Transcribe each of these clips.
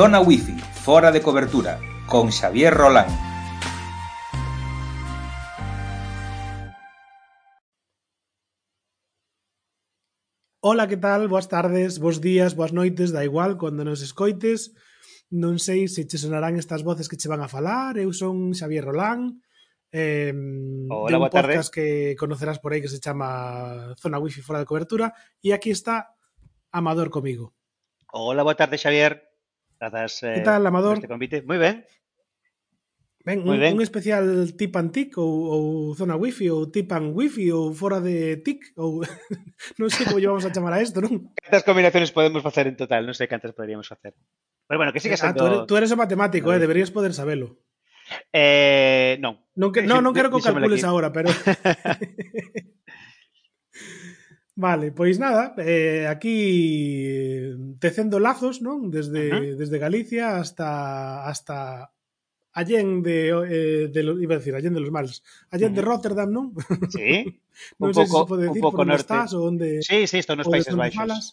Zona Wifi, fora de cobertura, con Xavier Rolán. Ola, que tal? Boas tardes, bos días, boas noites, da igual, cando nos escoites. Non sei se che sonarán estas voces que che van a falar. Eu son Xavier Rolán, Eh, Hola, un podcast tarde. que conocerás por aí que se chama Zona Wifi fora de cobertura. E aquí está Amador comigo. Hola, boa tarde, Xavier. Grazas eh, Que tal, Amador? este convite. Moi ben. Ben, Moi un, ben. un especial tip and tic ou, ou zona wifi ou tip and wifi ou fora de tic ou non sei como lle vamos a chamar a isto, non? Cantas combinaciones podemos facer en total? Non sei cantas poderíamos facer. Pero bueno, que sigue Ah, tú, sendo... eres, tú eres o matemático, No, eh, deberías poder sabelo. Eh, non. Non, que, non, non quero que calcules aquí. agora, pero... Vale, pois nada, eh, aquí tecendo lazos, non? Desde, uh -huh. desde Galicia hasta hasta allén de, eh, de lo, iba a decir, allén de los males, allén uh -huh. de Rotterdam, non? Sí, non un sei pouco, se pode decir un pouco norte. Estás, ou onde, sí, sí, estou nos Países Baixos. Malas.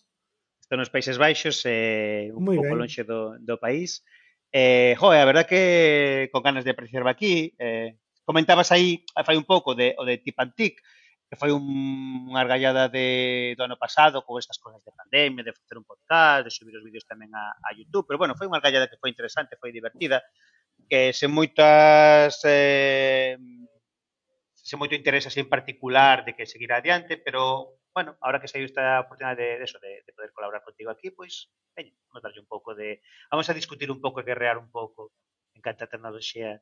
Estou nos Países Baixos, eh, un pouco ben. lonxe do, do país. Eh, jo, eh, a verdad que con ganas de apreciarme aquí, eh, comentabas aí, fai un pouco de, o de Tipantic, Antic, que foi un, unha argallada de, do ano pasado con estas cosas de pandemia, de facer un podcast, de subir os vídeos tamén a, a YouTube, pero bueno, foi unha argallada que foi interesante, foi divertida, que sen moitas eh, sen moito interés así en particular de que seguir adiante, pero bueno, ahora que se esta oportunidade de, de eso, de, de poder colaborar contigo aquí, pois, pues, veña, vamos a darlle un pouco de... Vamos a discutir un pouco e guerrear un pouco en canta tecnoloxía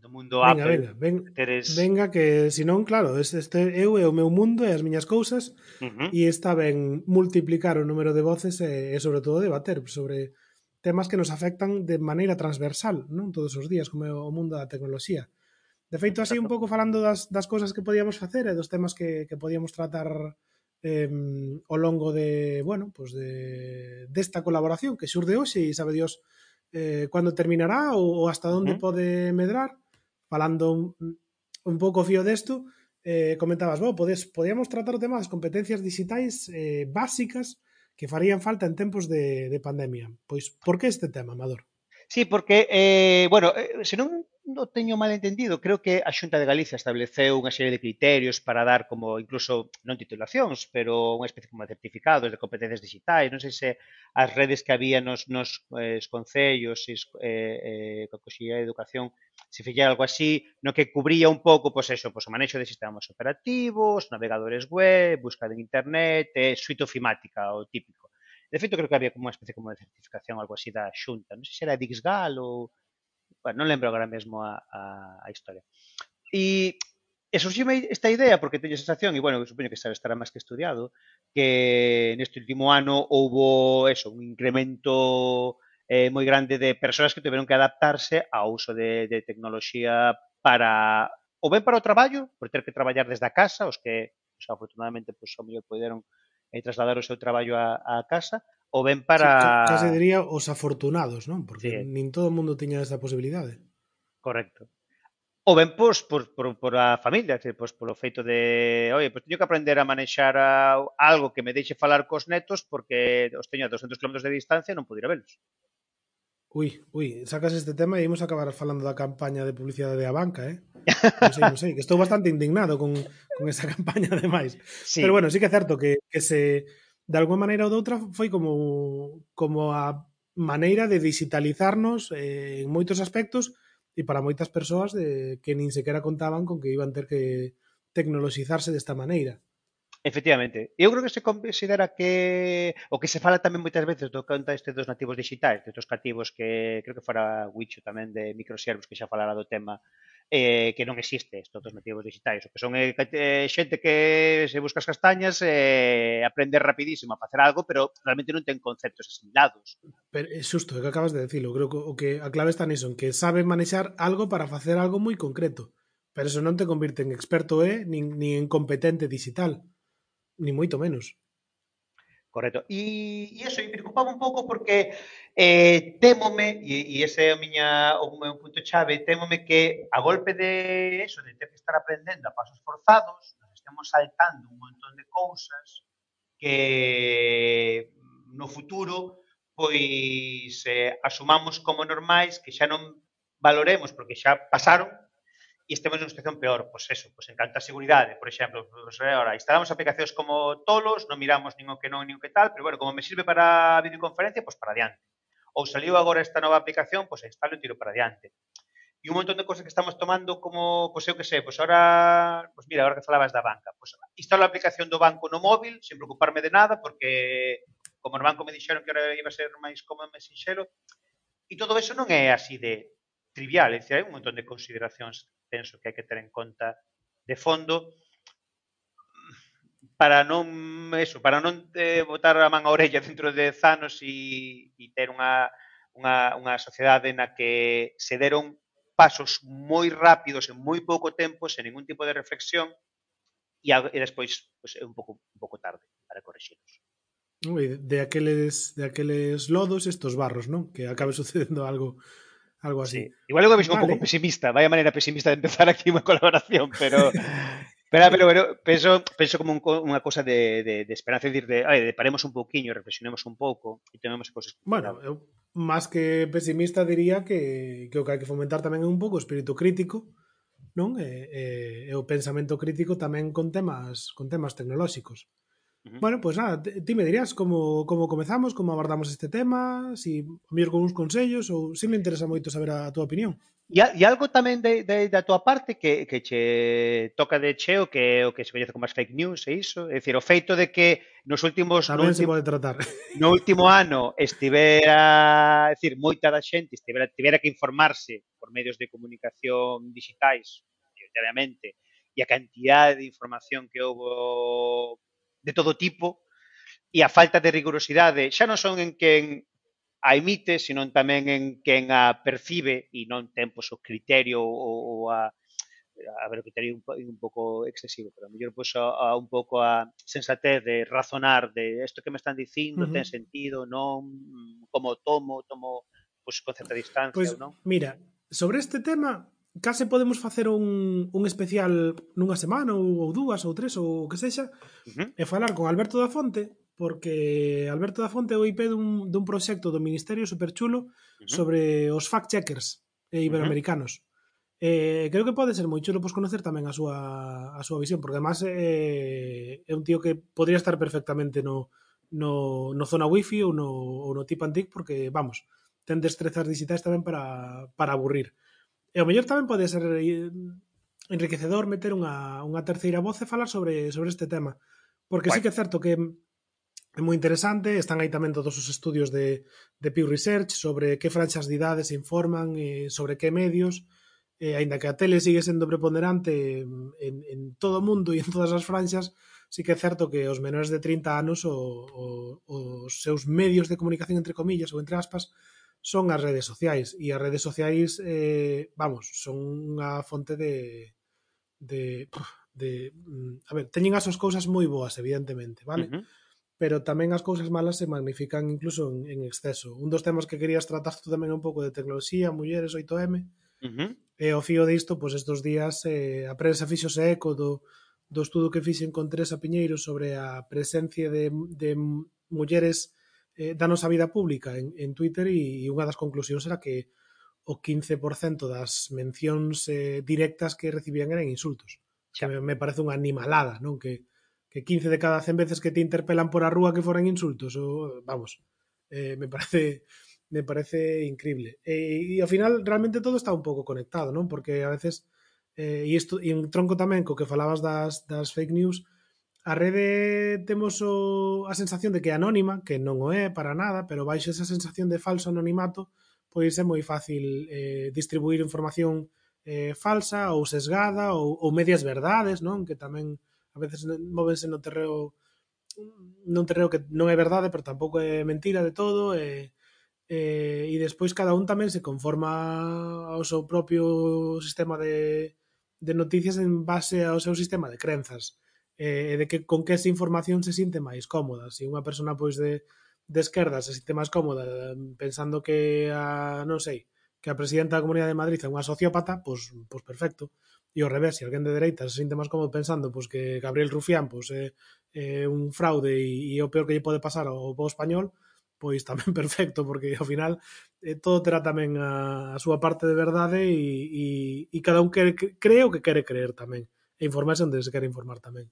do mundo venga, Apple. Venga, ven, teres... venga que senón, claro, este, este eu é o meu mundo e as miñas cousas uh -huh. e está ben multiplicar o número de voces e, e sobre todo debater sobre temas que nos afectan de maneira transversal, non todos os días, como é o mundo da tecnoloxía. De feito, así un pouco falando das, das cousas que podíamos facer e dos temas que, que podíamos tratar eh, ao longo de, bueno, pues de, desta de colaboración que xurde hoxe e sabe Dios eh, cando terminará ou, ou hasta onde pode medrar, falando un, un pouco fío desto, eh, comentabas, bo, podes, podíamos tratar o tema das competencias digitais eh, básicas que farían falta en tempos de, de pandemia. Pois, por que este tema, Amador? Sí, porque, eh, bueno, eh, se non no teño mal entendido, creo que a Xunta de Galicia estableceu unha serie de criterios para dar como incluso non titulacións, pero unha especie como de certificados de competencias digitais, non sei se as redes que había nos, nos eh, concellos e eh, eh, que de educación se fixera algo así, no que cubría un pouco, pois eso, pois o manexo de sistemas operativos, navegadores web, busca de internet, e suite ofimática, o típico. De feito, creo que había como unha especie como de certificación algo así da xunta, non sei se era Dixgal ou... Bueno, non lembro agora mesmo a, a, a historia. E E surgiu esta idea porque teño a sensación, e bueno, supoño que estará máis que estudiado, que neste último ano houbo eso, un incremento eh, moi grande de persoas que tiveron que adaptarse ao uso de, de tecnoloxía para ou ben para o traballo, por ter que traballar desde a casa, os que pues, afortunadamente pues, pois, o mellor poderon eh, trasladar o seu traballo a, a casa, ou ben para... Sí, case diría os afortunados, non? Porque sí. nin todo o mundo tiña esa posibilidade. Correcto. Ou ben, pois, por, por, por a familia, que, pois, polo feito de, oi, pois teño que aprender a manexar a, algo que me deixe falar cos netos porque os teño a 200 km de distancia e non podira velos. Ui, ui, sacas este tema e imos acabar falando da campaña de publicidade de a banca, eh? Non sei, non sei, que estou bastante indignado con, con esa campaña ademais. Sí. Pero bueno, sí que é certo que, que se de alguma maneira ou de outra foi como como a maneira de digitalizarnos eh, en moitos aspectos e para moitas persoas de, que nin sequera contaban con que iban ter que tecnoloxizarse desta maneira. Efectivamente. Eu creo que se considera que o que se fala tamén moitas veces do conta este dos nativos digitais, destos cativos que creo que fora Wicho tamén de microservos que xa falara do tema eh, que non existe isto dos nativos digitais, o que son eh, eh, xente que se busca as castañas eh, aprende rapidísimo a facer algo, pero realmente non ten conceptos asimilados. Pero é xusto, é que acabas de decirlo, creo que o que a clave está niso, en que sabe manexar algo para facer algo moi concreto, pero eso non te convirte en experto, eh, nin, nin en competente digital Ni moito menos. Correcto. E, e eso, e preocupaba un pouco porque eh, témome, e, e ese é a miña, o meu punto chave, témome que a golpe de eso, de ter que estar aprendendo a pasos forzados, nos estemos saltando un montón de cousas que no futuro pois eh, asumamos como normais que xa non valoremos porque xa pasaron e estemos nunha situación peor, pois eso, pois en canto a seguridade, por exemplo, pois eh, ahora instalamos aplicacións como tolos, non miramos nin o que non nin o que tal, pero bueno, como me sirve para videoconferencia, pois para diante. Ou saliu agora esta nova aplicación, pois instalo e tiro para diante. E un montón de cousas que estamos tomando como, pois eu que sei, pois ahora, pois mira, agora que falabas da banca, pois instalo a aplicación do banco no móvil, sen preocuparme de nada, porque como no banco me dixeron que ahora iba a ser máis cómodo, máis sinxelo, e todo eso non é así de trivial, é dicir, hai un montón de consideracións penso que hai que ter en conta de fondo para non eso, para non eh, botar a man a orella dentro de 10 anos e, e ter unha, unha, unha sociedade na que se deron pasos moi rápidos en moi pouco tempo, sen ningún tipo de reflexión, e, a, e despois pues, é un pouco, un pouco tarde para corregirnos. De aqueles, de aqueles lodos estos barros, non? Que acabe sucedendo algo algo así. Sí. Igual eu que visión vale. un poco pesimista, vaya manera pesimista de empezar aquí una colaboración, pero, pero, pero, pero pienso, pienso, como un, una cosa de, de, de esperanza, es decir, de, ay, de paremos un poquillo, reflexionemos un pouco e tenemos cosas Bueno, eu, máis que pesimista diría que, que o que hai que fomentar tamén é un pouco o espírito crítico, non? E, e, e o pensamento crítico tamén con temas con temas tecnolóxicos. -huh. Bueno, pues nada, ti me dirías como, como comezamos, como abordamos este tema, si mellor con uns consellos ou se si me interesa moito saber a, a túa opinión. E, e algo tamén de, de, da túa parte que, que che toca de cheo que o que se coñece como as fake news e iso, é dicir, o feito de que nos últimos tamén no último, se pode tratar. No último ano estivera, é dicir, moita da xente estivera tivera que informarse por medios de comunicación digitais, prioritariamente, e a cantidade de información que houve de todo tipo e a falta de rigorosidade xa non son en quen a emite, senón tamén en quen a percibe e non ten pois, o criterio ou, ou a, a ver, o criterio un, un pouco excesivo, pero a mellor pois, a, a, un pouco a sensatez de razonar de isto que me están dicindo uh -huh. ten sentido, non, como tomo, tomo pois, con certa distancia, pois, non? Mira, sobre este tema case podemos facer un, un especial nunha semana ou, ou dúas ou tres ou o que sexa uh -huh. e falar con Alberto da Fonte porque Alberto da Fonte é o IP dun, dun proxecto do Ministerio superchulo uh -huh. sobre os fact-checkers e iberoamericanos. Uh -huh. Eh, creo que pode ser moi chulo pois conocer tamén a súa a súa visión, porque además eh, é un tío que podría estar perfectamente no no, no zona wifi ou no, ou no tip antic porque vamos, ten destrezas digitais tamén para, para aburrir. E o mellor tamén pode ser eh, enriquecedor meter unha, unha terceira voz e falar sobre, sobre este tema. Porque Guay. sí que é certo que é moi interesante, están aí tamén todos os estudios de, de Pew Research sobre que franxas de idade se informan, e sobre que medios, e, aínda que a tele sigue sendo preponderante en, en todo o mundo e en todas as franxas, sí que é certo que os menores de 30 anos o, o, os seus medios de comunicación, entre comillas, ou entre aspas, son as redes sociais e as redes sociais eh, vamos, son unha fonte de de, de mm, a ver, teñen as súas cousas moi boas evidentemente, vale? Uh -huh. pero tamén as cousas malas se magnifican incluso en, en exceso. Un dos temas que querías tratar tú tamén un pouco de tecnoloxía, mulleres, 8M, uh -huh. e o fío disto, pois estes días eh, a prensa fixose eco do, do estudo que fixen con Teresa Piñeiro sobre a presencia de, de mulleres eh, da nosa vida pública en, en Twitter e, e unha das conclusións era que o 15% das mencións eh, directas que recibían eran insultos. Xa. Que me, me parece unha animalada, non? Que, que 15 de cada 100 veces que te interpelan por a rúa que foran insultos. O, vamos, eh, me parece me parece increíble. E, e ao final realmente todo está un pouco conectado, non? Porque a veces eh, e isto e en tronco tamén co que falabas das, das fake news, a rede temos o, a sensación de que é anónima, que non o é para nada, pero baixo esa sensación de falso anonimato, pois é moi fácil eh, distribuir información eh, falsa ou sesgada ou, ou medias verdades, non? Que tamén a veces móvense no terreo non terreo que non é verdade, pero tampouco é mentira de todo e, e, e despois cada un tamén se conforma ao seu propio sistema de, de noticias en base ao seu sistema de crenzas e de que con que esa información se sinte máis cómoda. Se unha persona pois de, de esquerda se sinte máis cómoda pensando que a, non sei, que a presidenta da Comunidade de Madrid é unha sociópata, pois, pois perfecto. E ao revés, se alguén de dereita se sinte máis cómodo pensando pois que Gabriel Rufián pois é, é un fraude e, e o peor que lle pode pasar ao povo español, pois tamén perfecto, porque ao final eh, todo terá tamén a, a súa parte de verdade e, e, e cada un quere, cree o que quere creer tamén e informarse onde se quere informar tamén.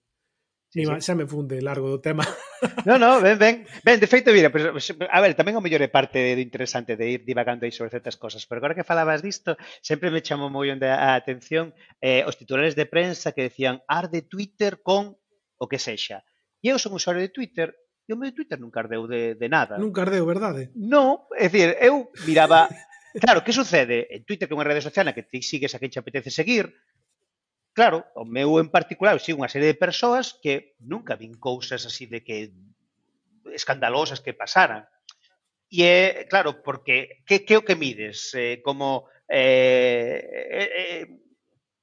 Sí, sí. xa me funde largo do tema. No, no, ben, ben. Ben, de feito, mira, pero, a ver, tamén o mellor é parte do interesante de ir divagando aí sobre certas cosas, pero agora que falabas disto, sempre me chamou moi onde a atención eh, os titulares de prensa que decían arde Twitter con o que sexa. E eu son usuario de Twitter e o meu Twitter nunca ardeu de, de nada. Nunca ardeu, verdade? Non, é dicir, eu miraba... Claro, que sucede? En Twitter, que é unha rede social na que ti sigues a quen te apetece seguir, Claro, o meu en particular, si unha serie de persoas que nunca vin cousas así de que escandalosas que pasaran. E é, claro, porque que, que o que mides? Eh, como eh, eh, eh,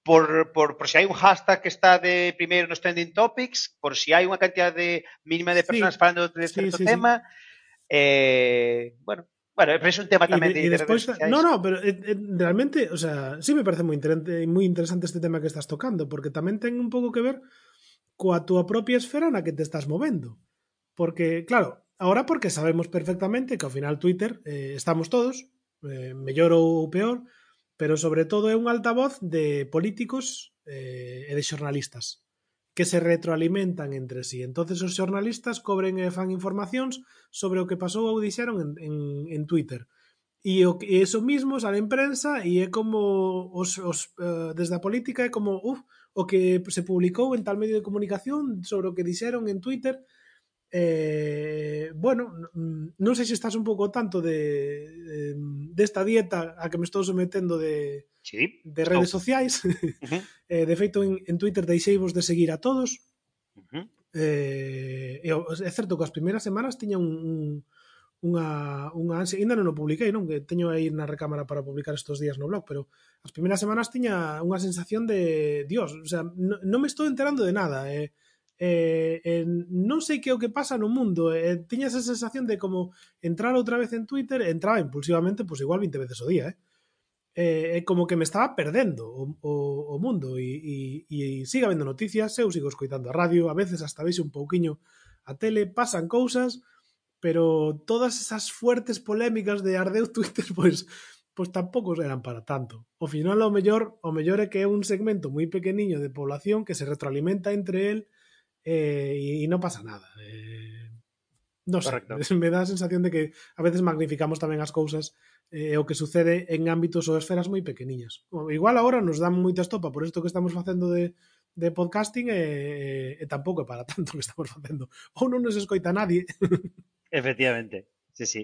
por, por, por si hai un hashtag que está de primeiro nos trending topics, por si hai unha cantidad de mínima de personas sí, falando de sí, sí, tema, sí. Eh, bueno, Bueno, pero es un tema tamén de, de, despois, de No, no, pero eh, eh, realmente, o sea, sí me parece moi interesante, moi interesante este tema que estás tocando, porque tamén ten un pouco que ver coa túa propia esfera na que te estás movendo. Porque, claro, ahora porque sabemos perfectamente que ao final Twitter eh, estamos todos, eh, mellor ou peor, pero sobre todo é un altavoz de políticos eh, e de xornalistas que se retroalimentan entre si. Entonces os xornalistas cobren e fan informacións sobre o que pasou ou dixeron en, en, en Twitter. E, o, e eso mismo sale en prensa e é como os, os, uh, desde a política é como uf, o que se publicou en tal medio de comunicación sobre o que dixeron en Twitter eh, bueno, non sei se estás un pouco tanto de desta de dieta a que me estou sometendo de, sí. de redes estou. sociais. Uh -huh. eh, de feito, en, en Twitter deixeivos de seguir a todos. Uh -huh. eh, é certo que as primeiras semanas tiña un, un unha, unha ansia, ainda non o publiquei, non? Que teño aí na recámara para publicar estes días no blog, pero as primeiras semanas tiña unha sensación de, dios, o sea, non me estou enterando de nada, eh, eh, eh, non sei que é o que pasa no mundo, eh, tiña esa sensación de como entrar outra vez en Twitter, entraba impulsivamente, pois pues, igual 20 veces o día, eh? é, é como que me estaba perdendo o, o, o mundo e, e, e siga vendo noticias, eu sigo escoitando a radio, a veces hasta vexe un pouquiño a tele, pasan cousas, pero todas esas fuertes polémicas de ardeu Twitter, pois pois tampouco eran para tanto. O final, o mellor, o mellor é que é un segmento moi pequeniño de población que se retroalimenta entre el eh, e, e non pasa nada. Eh, No sé, me dá a sensación de que a veces magnificamos tamén as cousas eh, o que sucede en ámbitos ou esferas moi pequeniñas. Igual agora nos dan moita estopa por isto que estamos facendo de, de podcasting eh, eh, e, e tampouco é para tanto que estamos facendo. Ou non nos escoita nadie. Efectivamente, sí, sí.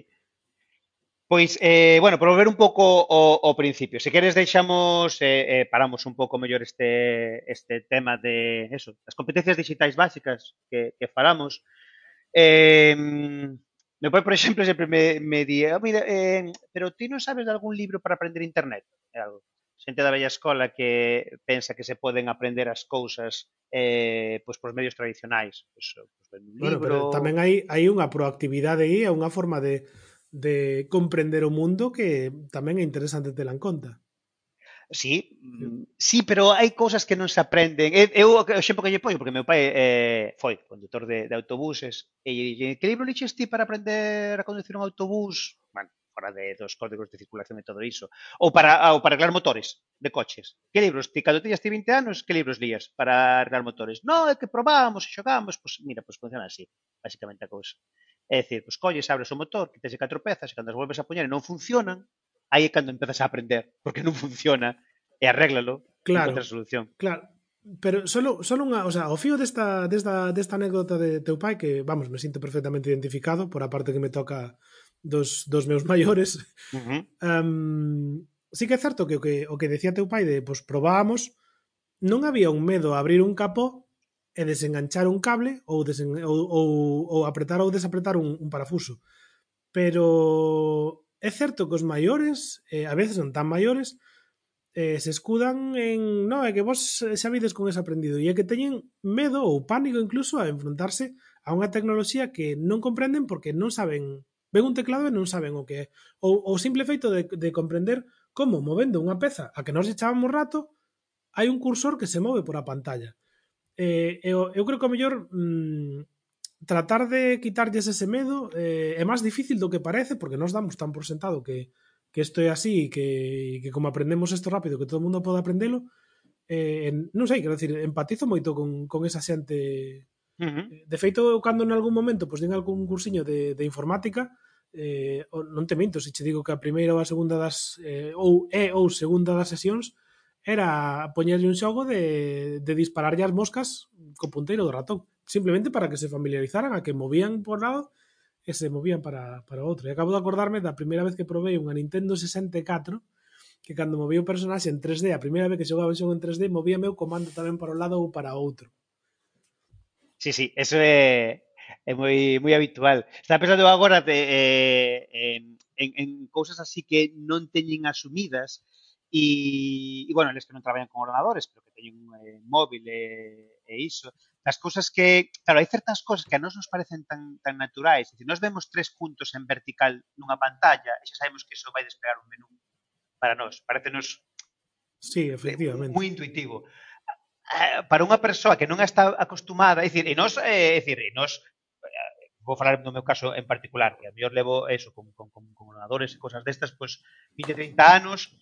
Pois, eh, bueno, por volver un pouco ao, ao principio, se queres deixamos, eh, eh, paramos un pouco mellor este, este tema de eso, as competencias digitais básicas que, que falamos, Eh, meu pai, por exemplo, sempre me, me di, oh, mira, eh, pero ti non sabes de algún libro para aprender internet? É algo xente da vella escola que pensa que se poden aprender as cousas eh, pois por medios tradicionais. Pois, pois, libro... Bueno, pero tamén hai, hai unha proactividade aí, é unha forma de, de comprender o mundo que tamén é interesante tela en conta. Mm, sí, sí, pero hai cousas que non se aprenden. Eu, o exemplo que lle poño, porque meu pai eh, foi conductor de, de autobuses, e lle dixen, que libro lixes ti para aprender a conducir un autobús? Bueno, fora de, dos códigos de circulación e todo iso. Ou para, ah, ou para arreglar motores de coches. Que libros? Ti, cando tiñas ti 20 anos, que libros lías para arreglar motores? No, é que probábamos e xogamos. Pois, mira, pois funciona así, basicamente a cousa. É dicir, pois colles, abres o motor, quites catro pezas e cando as volves a poñer e non funcionan, aí é cando empezas a aprender, porque non funciona, e arréglalo, claro, e solución. Claro, pero solo, solo unha, o sea, o fío desta, desta, desta anécdota de teu pai que, vamos, me sinto perfectamente identificado por a parte que me toca dos, dos meus maiores. Uh -huh. um, sí que é certo que o que, o que decía teu pai de, pois, pues, probábamos, non había un medo a abrir un capó e desenganchar un cable ou, desen, ou, ou, ou apretar ou desapretar un, un parafuso. Pero é certo que os maiores, eh, a veces non tan maiores, eh, se escudan en no, é que vos xa vides con ese aprendido e é que teñen medo ou pánico incluso a enfrontarse a unha tecnoloxía que non comprenden porque non saben ven un teclado e non saben o que é. Ou o simple feito de, de comprender como movendo unha peza a que nos echábamos rato hai un cursor que se move por a pantalla. Eh, eu, eu creo que o mellor mm, tratar de quitarlles ese medo eh, é máis difícil do que parece porque nos damos tan por sentado que, que isto é así e que, que como aprendemos isto rápido que todo o mundo pode aprendelo eh, en, non sei, quero decir, empatizo moito con, con esa xente Uh -huh. De feito, eu cando en algún momento pois, den algún cursiño de, de informática, eh, non te minto se che digo que a primeira ou a segunda das eh, ou e ou segunda das sesións era poñerlle un xogo de, de dispararlle as moscas co punteiro do ratón. Simplemente para que se familiarizaran a que movían por lado e se movían para, para outro. E acabo de acordarme da primeira vez que probei unha Nintendo 64 que cando movía o personaxe en 3D, a primeira vez que xogaba un xogo en 3D, movía meu comando tamén para un lado ou para outro. Sí, sí, eso é, é moi, moi habitual. Está pensando agora de, eh, en, en, en cousas así que non teñen asumidas e, e bueno, eles que non traballan con ordenadores, pero que teñen un eh, móvil e, e iso, as cousas que, claro, hai certas cousas que a nós nos parecen tan, tan naturais, dicir, nós vemos tres puntos en vertical nunha pantalla e xa sabemos que iso vai despegar un menú para nós, parecenos Sí, efectivamente. Moi intuitivo. Eh, para unha persoa que non está acostumada, é dicir, e nós, eh, é dicir, e nós eh, vou falar no meu caso en particular, que a mellor levo eso, con, con, con, con ordenadores e cosas destas, pois pues, 20, 30 anos,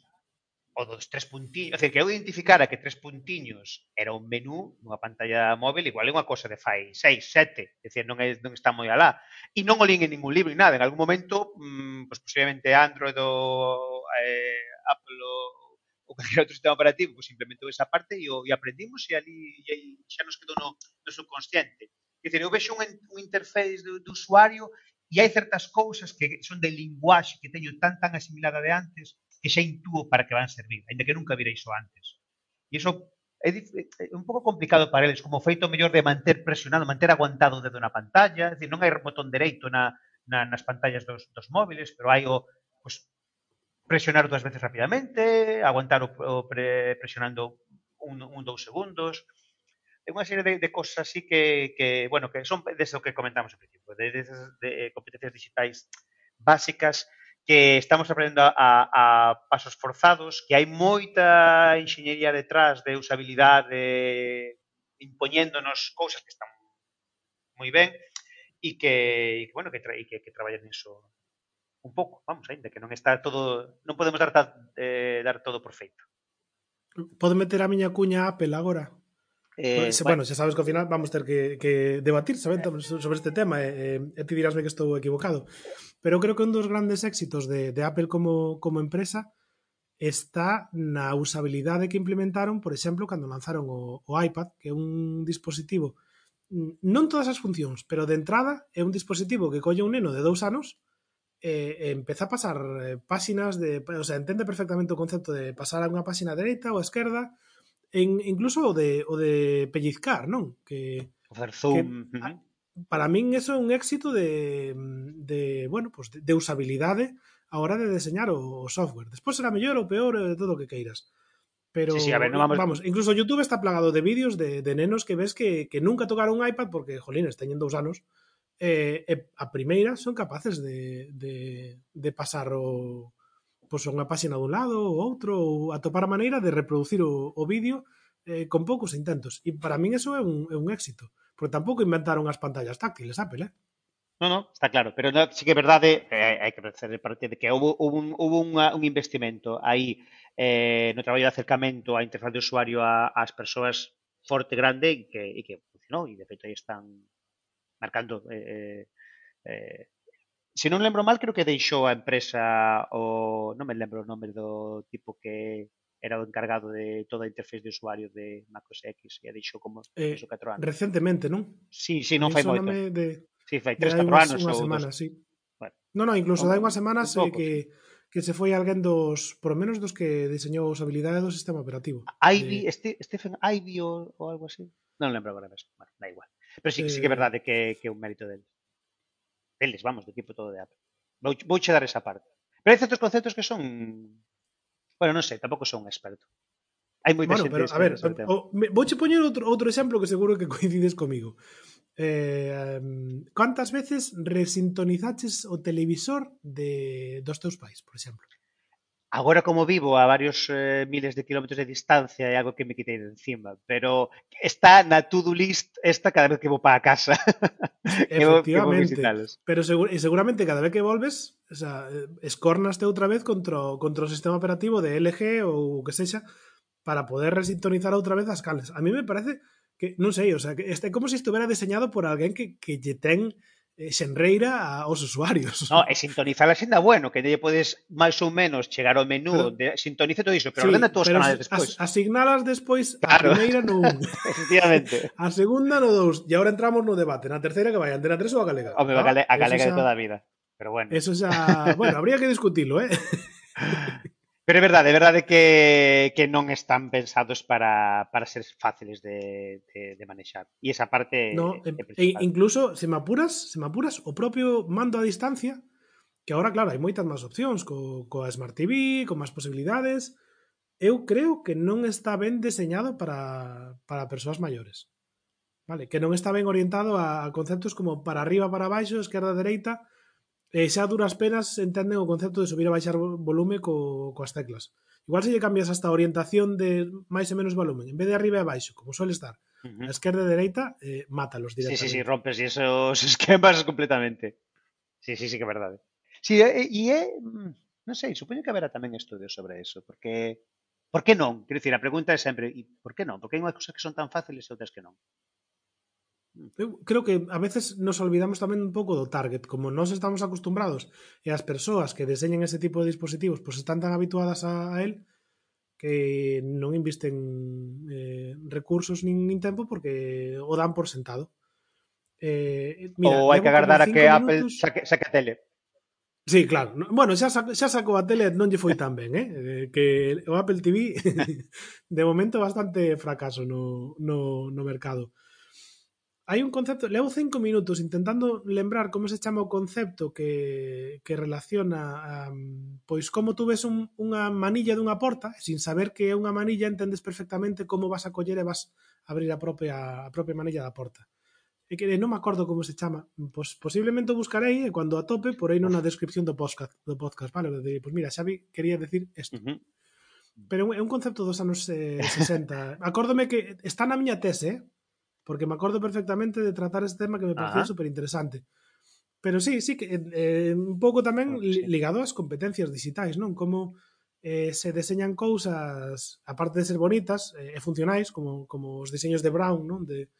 o dos tres puntiños, decir, que eu identificara que tres puntiños era un menú nunha pantalla móvil, igual é unha cosa de fai seis, sete, decir, non, é, non está moi alá. E non o lín en ningún libro, e nada, en algún momento, mmm, pues, posiblemente Android ou eh, Apple ou, ou cualquier outro sistema operativo, pues, implementou esa parte e, o, e aprendimos e ali e aí xa nos quedou no, no subconsciente. Quer decir, eu vexo un, un interface do, do usuario e hai certas cousas que son de linguaxe que teño tan tan asimilada de antes que xa intúo para que van servir, ainda que nunca vira iso antes. E iso é, un pouco complicado para eles, como feito mellor de manter presionado, manter aguantado o dedo na pantalla, é dicir, non hai botón dereito na, na, nas pantallas dos, dos móviles, pero hai o pues, presionar dúas veces rapidamente, aguantar o, o pre, presionando un, un dous segundos, é unha serie de, de cosas así que, que, bueno, que son desde o que comentamos ao principio, de, de, de competencias digitais básicas que estamos aprendendo a, a pasos forzados, que hai moita enxeñería detrás de usabilidade impoñéndonos cousas que están moi ben e que, e, bueno, que, tra e que, que traballan niso un pouco, vamos, ainda que non está todo, non podemos dar, eh, dar todo por feito. Podo meter a miña cuña Apple agora? Eh, bueno, bueno, xa sabes que ao final vamos ter que, que debatir saben, sobre este tema. E, e, e ti dirásme que estou equivocado. Pero creo que un dos grandes éxitos de, de Apple como, como empresa está na usabilidade que implementaron, por exemplo, cando lanzaron o, o iPad, que é un dispositivo non todas as funcións, pero de entrada é un dispositivo que colle un neno de dous anos e, e empeza a pasar eh, páxinas de, o sea, entende perfectamente o concepto de pasar a unha páxina dereita ou a esquerda, en, incluso o de o de pellizcar, non? Que, zoom. Que, a, para min eso é un éxito de, de bueno, pues de, de usabilidade a hora de deseñar o, o software. Despois será mellor ou peor de todo o que queiras. Pero, sí, sí, a ver, no vamos... vamos, incluso YouTube está plagado de vídeos de, de nenos que ves que, que nunca tocaron un iPad porque, jolines, teñen dous anos, eh, eh, a primeira son capaces de, de, de pasar o, pois, unha páxina dun lado ou outro, ou atopar a maneira de reproducir o, o vídeo eh, con poucos intentos. E para min eso é un, é un éxito, porque tampouco inventaron as pantallas táctiles, Apple, eh? No, no, está claro, pero no, sí que é verdade, eh, hai que facer parte de que houve, houve, un, houve unha, un investimento aí eh, no traballo de acercamento á interfaz de usuario a, ás persoas forte, grande e que, e que funcionou, e de feito aí están marcando eh, eh, eh se non lembro mal, creo que deixou a empresa o non me lembro o nome do tipo que era o encargado de toda a interface de usuario de macOS X e a deixou como eh, 4 anos. Recentemente, non? Sí, sí, non fai moito. De, sí, fai 3, 4 anos. Unha semana, dos... sí. Bueno, non, non, incluso dai unhas semanas eh, que, que se foi alguén dos, por lo menos dos que diseñou a usabilidade do sistema operativo. Ivy, de... Stephen Ivy ou, ou algo así. Non lembro agora mesmo, bueno, da igual. Pero sí, eh, sí que é eh, verdade que, que é un mérito dele deles, vamos, do equipo todo de Apple. Vou, vou che dar esa parte. Pero hai certos conceptos que son... Bueno, non sei, tampouco son un experto. Hai moita bueno, pero, a ver, o, me, vouche poñer outro, outro exemplo que seguro que coincides comigo. Eh, um, cantas veces resintonizaches o televisor de dos teus pais, por exemplo? Agora como vivo a varios eh, miles de kilómetros de distancia é algo que me quitei de encima, pero está na to-do list esta cada vez que vou para casa. Efectivamente. pero seguro, e seguramente cada vez que volves, o sea, escornaste outra vez contra, contra o sistema operativo de LG ou que sexa para poder resintonizar outra vez as cales. A mí me parece que, non sei, o sea, que este como se si estuvera diseñado por alguén que, que lle ten eh, Eh, xenreira aos usuarios. No, e sintonizar a xenda, bueno, que lle podes máis ou menos chegar ao menú, pero, de, sintoniza todo iso, pero sí, ordena todos os canales despois. As, asignalas despois claro. a primeira no 1. Efectivamente. A segunda no 2, e agora entramos no debate, na terceira que vai a Antena 3 ou a Galega. Home, a Galega, a Galega xa, de toda a vida, pero bueno. Eso xa, bueno, habría que discutilo, eh? Pero é verdade, é verdade que, que non están pensados para, para ser fáciles de, de, de manexar. E esa parte no, é, e, incluso, se me apuras, se me apuras, o propio mando a distancia, que agora, claro, hai moitas máis opcións, co, coa Smart TV, con máis posibilidades, eu creo que non está ben deseñado para, para persoas maiores. Vale, que non está ben orientado a, a conceptos como para arriba, para baixo, esquerda, dereita, Eh, e xa duras penas entenden o concepto de subir e baixar volume co, coas teclas. Igual se lle cambias hasta a orientación de máis e menos volumen, en vez de arriba e baixo, como suele estar, uh -huh. a esquerda e a dereita, eh, mátalos directamente. Sí, sí, sí, rompes e esos esquemas completamente. Sí, sí, sí que é verdade. Eh. Sí, eh, e é, mm, non sei, supoño que haberá tamén estudios sobre eso, porque por que non? Quero dicir, a pregunta é sempre, e por que non? Por que hai unhas cousas que son tan fáciles e outras que non? Eu creo que a veces nos olvidamos tamén un pouco do target, como nós estamos acostumbrados e as persoas que deseñan ese tipo de dispositivos pois están tan habituadas a, a él que non invisten eh, recursos nin, nin tempo porque o dan por sentado. Eh, mira, Ou hai que agardar a que minutos... Apple saque, saque a tele. Sí, claro. Bueno, xa, xa sacou a tele non lle foi tan ben, eh? eh que o Apple TV de momento bastante fracaso no, no, no mercado hai un concepto, levo cinco minutos intentando lembrar como se chama o concepto que, que relaciona a, pois como tú ves un, unha manilla dunha porta, sin saber que é unha manilla entendes perfectamente como vas a coller e vas a abrir a propia, a propia manilla da porta. E que non me acordo como se chama, pois posiblemente o buscarei e cando a tope aí na descripción do podcast, do podcast, vale? De, pois mira, Xavi quería decir isto. Uh -huh. Pero é un concepto dos anos eh, 60. Acórdome que está na miña tese, eh? porque me acordo perfectamente de tratar este tema que me parecía súper interesante. Pero sí, sí, que eh, un pouco tamén sí. ligado ás competencias digitais, non? Como eh, se deseñan cousas, aparte de ser bonitas eh, e funcionais, como, como os diseños de Brown, non? De,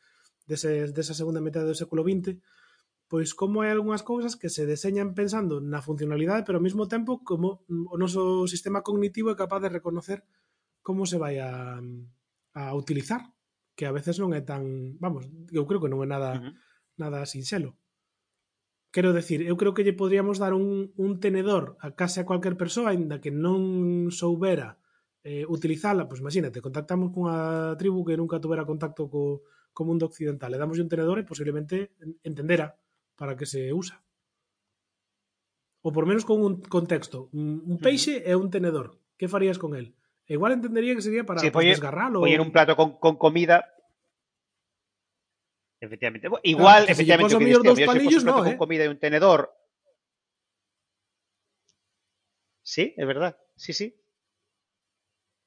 dese, de desa segunda metade do século XX, pois como hai algunhas cousas que se deseñan pensando na funcionalidade, pero ao mesmo tempo como mm, o noso sistema cognitivo é capaz de reconocer como se vai a, a utilizar que a veces non é tan, vamos, eu creo que non é nada uh -huh. nada sinxelo. Quero decir, eu creo que lle podríamos dar un, un tenedor a case a cualquier persoa, aínda que non soubera eh, utilizala, pois pues, imagínate, contactamos cunha tribu que nunca tuvera contacto co, co mundo occidental, le damos un tenedor e posiblemente entendera para que se usa. Ou por menos con un contexto, un, un peixe uh -huh. e un tenedor. Que farías con el? Igual entendería que sería para sí, pues, desgarralo. Poñer un plato con, con comida Efectivamente. Igual, claro, efectivamente, si diste, dos palillos, no, eh? con comida y un tenedor. Sí, es verdad. Sí, sí.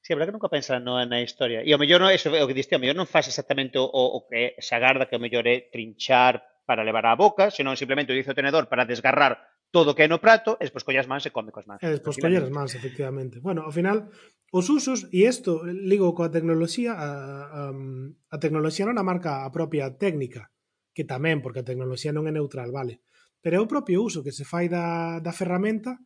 Sí, verdad que nunca pensa no, na historia. E ao mellor non, eso, o que diste, ao mellor non faz exactamente o, o que se agarda que ao mellor é trinchar para levar á boca, senón simplemente utiliza o tenedor para desgarrar todo o que é no prato e despois collas mans e come coas mans. E despois collas as mans, efectivamente. Bueno, ao final, os usos, e isto ligo coa tecnoloxía, a, a, a tecnoloxía non a marca a propia técnica, que tamén, porque a tecnoloxía non é neutral, vale? Pero é o propio uso que se fai da, da ferramenta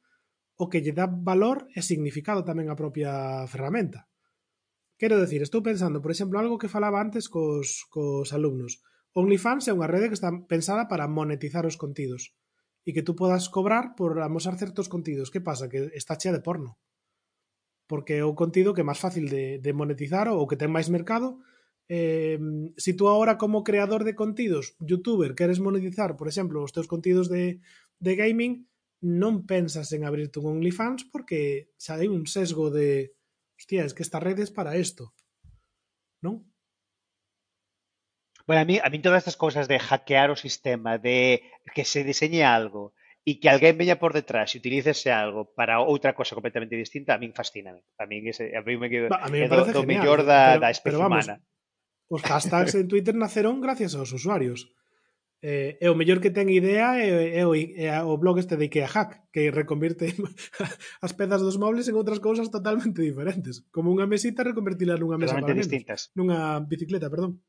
o que lle dá valor e significado tamén a propia ferramenta. Quero decir, estou pensando, por exemplo, algo que falaba antes cos, cos alumnos. OnlyFans é unha rede que está pensada para monetizar os contidos e que tú podas cobrar por amosar certos contidos. Que pasa? Que está chea de porno. Porque é o contido que é máis fácil de, monetizar ou que ten máis mercado. Eh, si tú agora como creador de contidos, youtuber, queres monetizar, por exemplo, os teus contidos de, de gaming, non pensas en abrirte un OnlyFans porque xa hai un sesgo de hostia, es que esta rede es para isto. Non? Bueno, a mí, a mí todas estas cousas de hackear o sistema, de que se diseñe algo e que alguén veña por detrás e utilícese algo para outra cosa completamente distinta, a min fascina. A min, ese, a min me quedo a mí me parece do, do mellor da, pero, da especie pero vamos, humana. Os hashtags en Twitter naceron gracias aos usuarios. Eh, e o mellor que ten idea é, é, o, é o blog este de IKEA Hack, que reconvirte as pezas dos mobles en outras cousas totalmente diferentes. Como unha mesita reconvertila nunha mesa para distintas. Nunha bicicleta, perdón.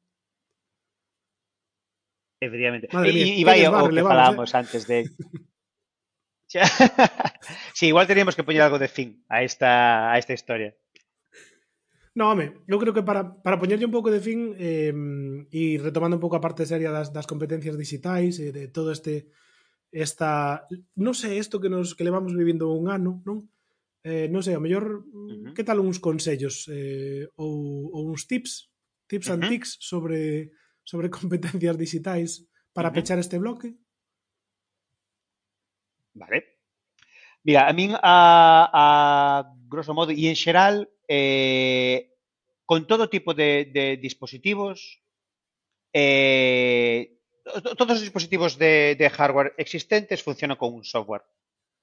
Efectivamente. e, mía, y, vaya, o que falábamos eh? antes de. sí, igual teníamos que poñer algo de fin a esta, a esta historia. No, home, eu creo que para, para poñerlle un pouco de fin eh, e retomando un pouco a parte seria das, das competencias digitais e de todo este esta, non sei, isto que nos que levamos vivindo un ano, non? Eh, non sei, a mellor, uh -huh. que tal uns consellos eh, ou, ou uns tips, tips uh -huh. and tics sobre sobre competencias digitais para uh -huh. pechar este bloque? Vale. Mira, a min a, a grosso modo e en xeral eh, con todo tipo de, de dispositivos, eh, todos os dispositivos de, de hardware existentes funcionan con un software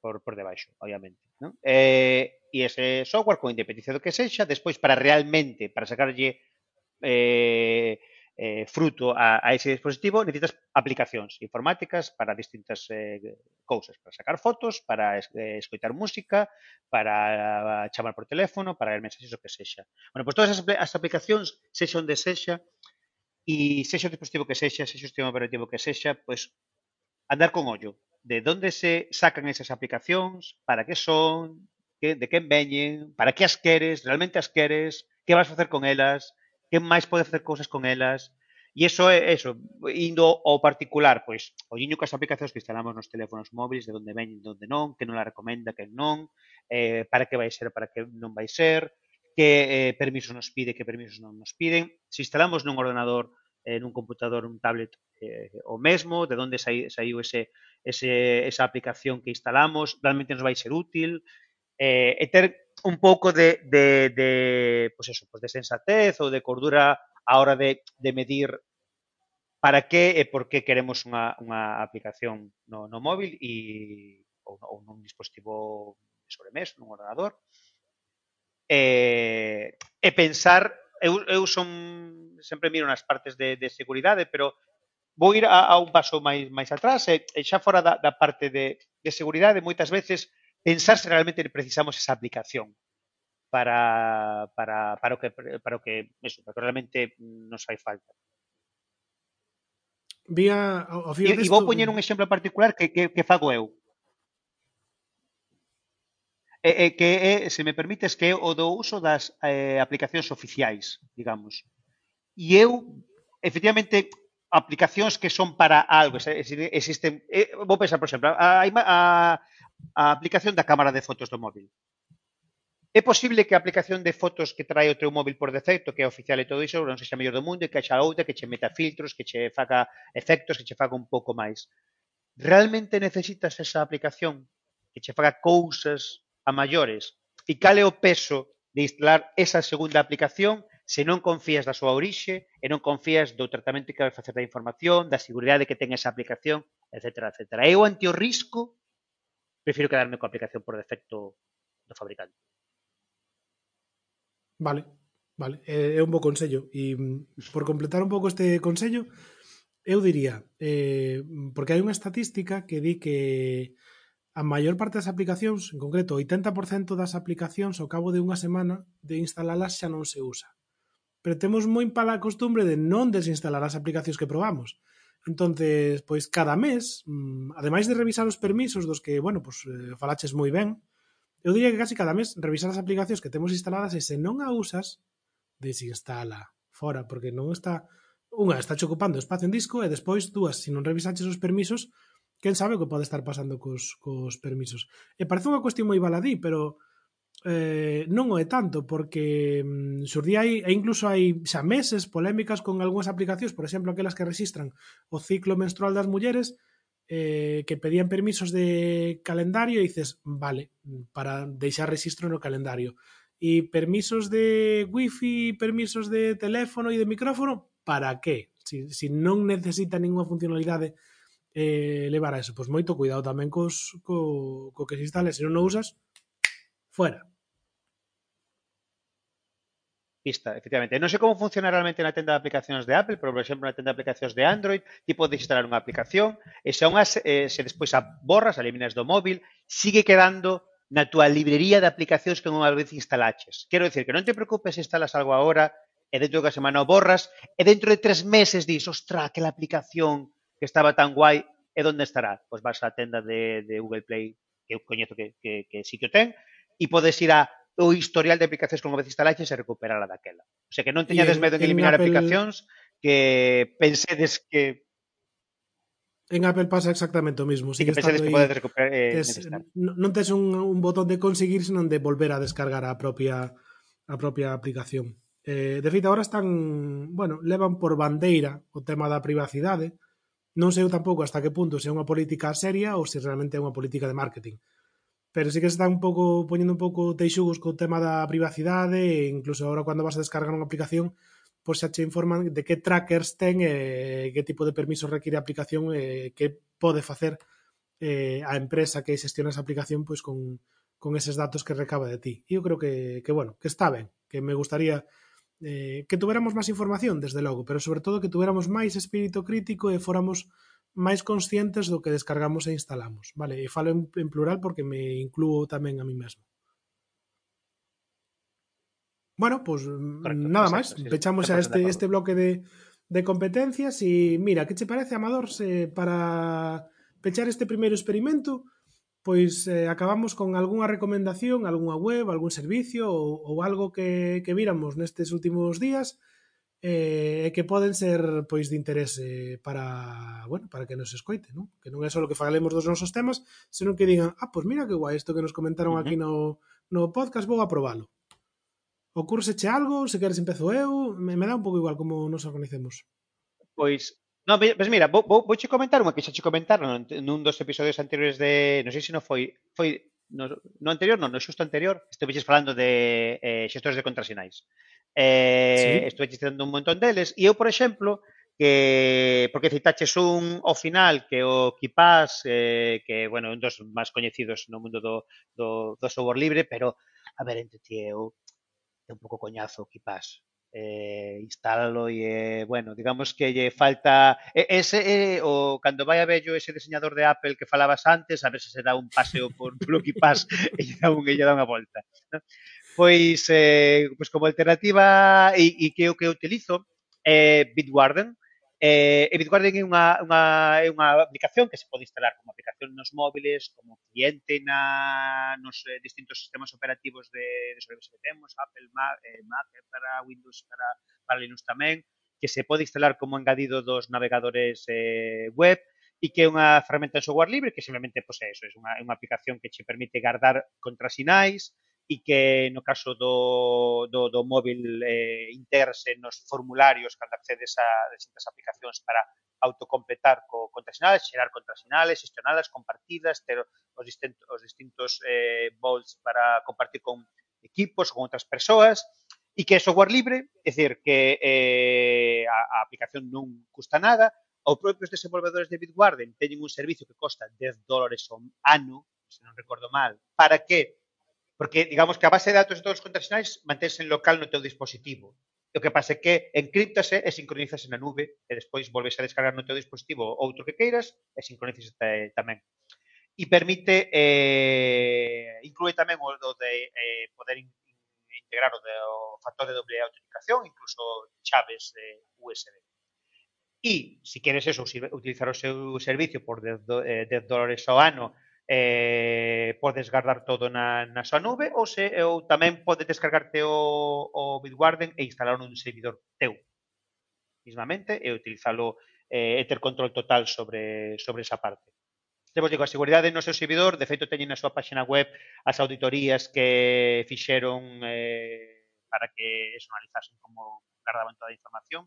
por, por debaixo, obviamente. ¿no? Eh, e ese software, con independencia do que sexa, despois para realmente, para sacarlle eh, eh, fruto a, a ese dispositivo, necesitas aplicacións informáticas para distintas eh, cousas, para sacar fotos, para eh, escoitar música, para ah, chamar por teléfono, para ver mensaxes o que sexa. Bueno, pois pues todas as, as aplicacións, sexa onde sexa, e sexa o dispositivo que sexa, sexa o sistema operativo que sexa, pois pues, andar con ollo de onde se sacan esas aplicacións, para que son, que, de quen veñen, para que as queres, realmente as queres, que vas facer con elas, que máis pode facer cousas con elas, E iso é eso, indo ao particular, pois, olliño as aplicacións que instalamos nos teléfonos móviles, de onde ven, de onde non, que non la recomenda, que non, eh, para que vai ser, para que non vai ser, que eh, permisos nos pide, que permisos non nos piden. Se instalamos nun ordenador, eh, nun computador, un tablet, eh, o mesmo, de onde sai, saiu ese, ese, esa aplicación que instalamos, realmente nos vai ser útil, eh, e ter un pouco de, de, de, pues eso, pues de sensatez ou de cordura a hora de, de medir para que e por que queremos unha, unha aplicación no, no móvil e ou, ou nun dispositivo de sobremesa, nun ordenador. E, e pensar, eu, eu son sempre miro nas partes de, de seguridade, pero vou ir a, a un paso máis máis atrás e, e xa fora da, da parte de, de seguridade, moitas veces pensar se realmente precisamos esa aplicación para, para, para, o, que, para o que eso, para que realmente nos fai falta. Vía, ao e, e vou poñer un exemplo particular que, que, que fago eu. E, e, que é, se me permites, que é o do uso das eh, aplicacións oficiais, digamos. E eu, efectivamente, aplicacións que son para algo, existen, eh, vou pensar, por exemplo, a, a, a aplicación da cámara de fotos do móvil. É posible que a aplicación de fotos que trae o teu móvil por defecto, que é oficial e todo iso, non sexa mellor do mundo e que haxa outra que che meta filtros, que che faga efectos, que che faga un pouco máis. Realmente necesitas esa aplicación que che faga cousas a maiores? E cal é o peso de instalar esa segunda aplicación se non confías da súa orixe e non confías do tratamento que vai facer da información, da seguridade que ten esa aplicación, etc. etc. Eu ante o risco prefiero quedarme con la aplicación por defecto do fabricante. Vale, vale, eh, é un bo consello e mm, por completar un pouco este consello eu diría eh, porque hai unha estatística que di que a maior parte das aplicacións, en concreto 80% das aplicacións ao cabo de unha semana de instalalas xa non se usa pero temos moi pala costumbre de non desinstalar as aplicacións que probamos. Entonces, pois cada mes, mm, ademais de revisar os permisos dos que, bueno, pois eh, falaches moi ben, eu diría que casi cada mes revisar as aplicacións que temos instaladas e se non a usas, desinstala fora, porque non está unha está ocupando espacio en disco e despois dúas, se non revisaches os permisos, quen sabe o que pode estar pasando cos, cos permisos. E parece unha cuestión moi baladí, pero eh, non o é tanto, porque mm, surdía aí, e incluso hai xa meses polémicas con algunhas aplicacións, por exemplo, aquelas que registran o ciclo menstrual das mulleres, eh, que pedían permisos de calendario e dices, vale, para deixar registro no calendario. E permisos de wifi, permisos de teléfono e de micrófono, para que? Si, si non necesita ninguna funcionalidade eh, levar a eso, pois moito cuidado tamén cos, co, co que se instale, se non o usas, fuera. Pista, efectivamente. Non sei como funciona realmente na tenda de aplicacións de Apple, pero, por exemplo, na tenda de aplicacións de Android, ti podes instalar unha aplicación e se, unhas, eh, se despois a borras, a eliminas do móvil, sigue quedando na túa librería de aplicacións que unha vez instalaches. Quero dicir que non te preocupes se instalas algo agora e dentro de que semana o borras e dentro de tres meses dis, ostra, aquela aplicación que estaba tan guai, e onde estará? Pois vas á tenda de, de Google Play, que eu coñezo que, que, que sitio ten, e podes ir a o historial de aplicacións con OBC instalaxe e recuperala daquela. O sea que non teñades medo en, en eliminar Apple... aplicacións que pensedes que En Apple pasa exactamente o mismo. Sí, que pensedes que podes recuperar eh, tes, non tes un, un botón de conseguir, senón de volver a descargar a propia a propia aplicación. Eh, de feito, agora están, bueno, levan por bandeira o tema da privacidade. Non sei eu tampouco hasta que punto se é unha política seria ou se realmente é unha política de marketing pero sí que se está un pouco poñendo un pouco teixugos co tema da privacidade e incluso agora cando vas a descargar unha aplicación pois xa che informan de que trackers ten e que tipo de permiso require a aplicación e que pode facer eh, a empresa que xestiona esa aplicación pois con, con eses datos que recaba de ti. E eu creo que, que bueno, que está ben, que me gustaría eh, que tuveramos máis información, desde logo, pero sobre todo que tuveramos máis espírito crítico e fóramos máis conscientes do que descargamos e instalamos, vale? E falo en, en plural porque me incluo tamén a mí mesmo. Bueno, pois pues, mm, Correcto, nada máis, sí, pechamos xa este este bloque de de competencias e mira, que che parece Amador se para pechar este primeiro experimento, pois eh, acabamos con algunha recomendación, algunha web, algún servicio ou, ou algo que, que viramos nestes últimos días e, eh, que poden ser pois de interese para, bueno, para que nos escoite, non? Que non é só que falemos dos nosos temas, senón que digan, ah, pois mira que guai isto que nos comentaron uh -huh. aquí no, no podcast, vou a aprobalo. Ocurseche algo, se queres empezo eu, me, me dá un pouco igual como nos organicemos. Pois No, pois pues mira, vou, vou, vou che comentar unha que xa che comentaron nun dos episodios anteriores de... Non sei se non foi... foi no, no anterior, non, no xusto anterior, estuveches falando de eh, xestores de contrasinais. Eh, ¿Sí? Estuve citando un montón deles. E eu, por exemplo, que porque citaches un ao final que o Kipás, eh, que, bueno, un dos máis coñecidos no mundo do, do, do software libre, pero, a ver, entre ti eu, é un pouco coñazo o Kipás eh, instálalo e, eh, bueno, digamos que lle falta ese eh, o cando vai a vello ese diseñador de Apple que falabas antes, a ver se se dá un paseo por por o Kipás e lle dá, un, lle dá unha volta. ¿no? Pois, eh, pois como alternativa e, e que o que eu utilizo é eh, Bitwarden. Eh, e Bitwarden é unha, unha, é unha aplicación que se pode instalar como aplicación nos móviles, como cliente na, nos eh, distintos sistemas operativos de, de servicios que temos, Apple, eh, Mac, eh, Mac para Windows, para, para Linux tamén, que se pode instalar como engadido dos navegadores eh, web, e que é unha ferramenta de software libre que simplemente pois, é, eso, é unha, é unha aplicación que che permite guardar contrasinais, e que no caso do, do, do móvil eh, interse nos formularios cando accedes a distintas aplicacións para autocompletar co contrasinales, xerar contrasinales, gestionadas, compartidas, ter os distintos, os distintos eh, bolts para compartir con equipos, con outras persoas, e que é software libre, é dicir, que eh, a, a aplicación non custa nada, ou propios desenvolvedores de Bitwarden teñen un servicio que costa 10 dólares ao ano, se non recordo mal, para que Porque, digamos, que a base de datos de todos os contrasinais manténse en local no teu dispositivo. E o que pasa é que encriptase e sincronizase na nube e despois volves a descargar no teu dispositivo outro que queiras e sincronizase eh, tamén. E permite, eh, inclúe tamén o, do de eh, poder in, integrar o, de, o factor de doble autenticación, incluso chaves eh, de USB. E, se si queres eso, utilizar o seu servicio por 10, 10 eh, dólares ao ano eh, podes guardar todo na, na súa nube ou, se, ou tamén podes descargarte o, o Bitwarden e instalar un servidor teu mismamente e utilizalo eh, e ter control total sobre, sobre esa parte. Te vos digo, a seguridade no seu servidor, de feito teñen na súa páxina web as auditorías que fixeron eh, para que eso analizasen como guardaban toda a información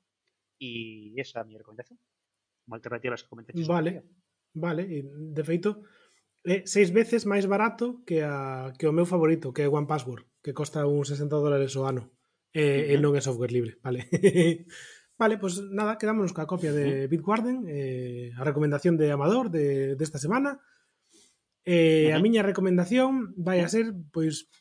e esa é a miña recomendación. Como alternativa a comentarios. Vale, vale, de feito, é seis veces máis barato que, a, que o meu favorito, que é One Password, que costa uns 60 dólares o ano. E, uh -huh. e non é software libre, vale. vale, pois pues nada, quedámonos coa copia de Bitwarden, eh, a recomendación de Amador de, desta de semana. Eh, uh -huh. A miña recomendación vai a ser, pois,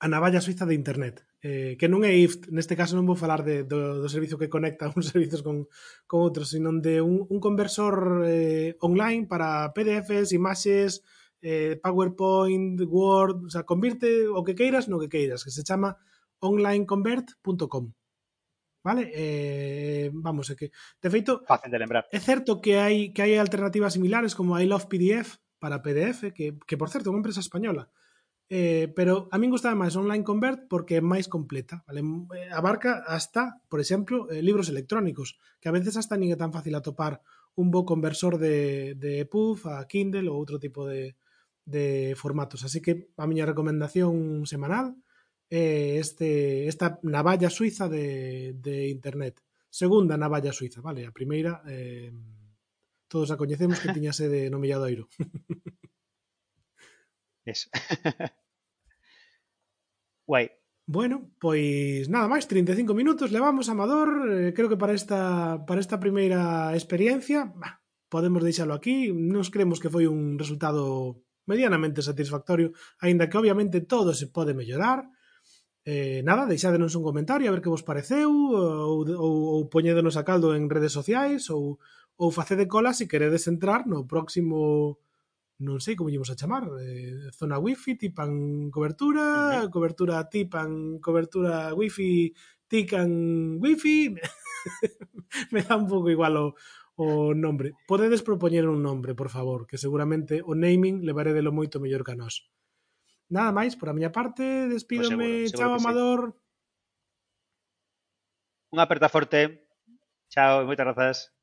a navalla suiza de internet eh, que non é IFT, neste caso non vou falar de, do, do servizo que conecta uns servizos con, con outros, sino de un, un conversor eh, online para PDFs, imaxes, eh, PowerPoint, Word, o sea, convirte o que queiras no que queiras, que se chama onlineconvert.com. Vale? Eh, vamos, é que de feito fácil de lembrar. É certo que hai que hai alternativas similares como I Love PDF para PDF, que que por certo é unha empresa española, Eh, pero a min gustaba máis Online Convert porque é máis completa, vale? Eh, abarca hasta, por exemplo, eh, libros electrónicos, que a veces hasta nin é tan fácil atopar un bo conversor de, de EPUB a Kindle ou outro tipo de, de formatos. Así que a miña recomendación semanal é este, esta navalla suiza de, de internet. Segunda navalla suiza, vale? A primeira eh, todos a coñecemos que tiña sede no Milladoiro. Eso. Guai. Bueno, pois nada máis, 35 minutos levamos Amador, eh, creo que para esta para esta primeira experiencia, bah, podemos deixalo aquí, nos creemos que foi un resultado medianamente satisfactorio, aínda que obviamente todo se pode mellorar. Eh, nada, deixádenos un comentario a ver que vos pareceu ou, ou, ou poñédenos a caldo en redes sociais ou, ou facede cola se queredes entrar no próximo non sei como llevos a chamar, eh, zona wifi, tipan cobertura, uh -huh. cobertura tipan cobertura wifi, tican wifi, me dá un pouco igual o, o nombre. Podedes propoñer un nombre, por favor, que seguramente o naming levaré de lo moito mellor que a nós. Nada máis, por a miña parte, pois despídome, pues seguro, seguro chao Amador. Sí. Un aperta forte. Chao, moitas grazas.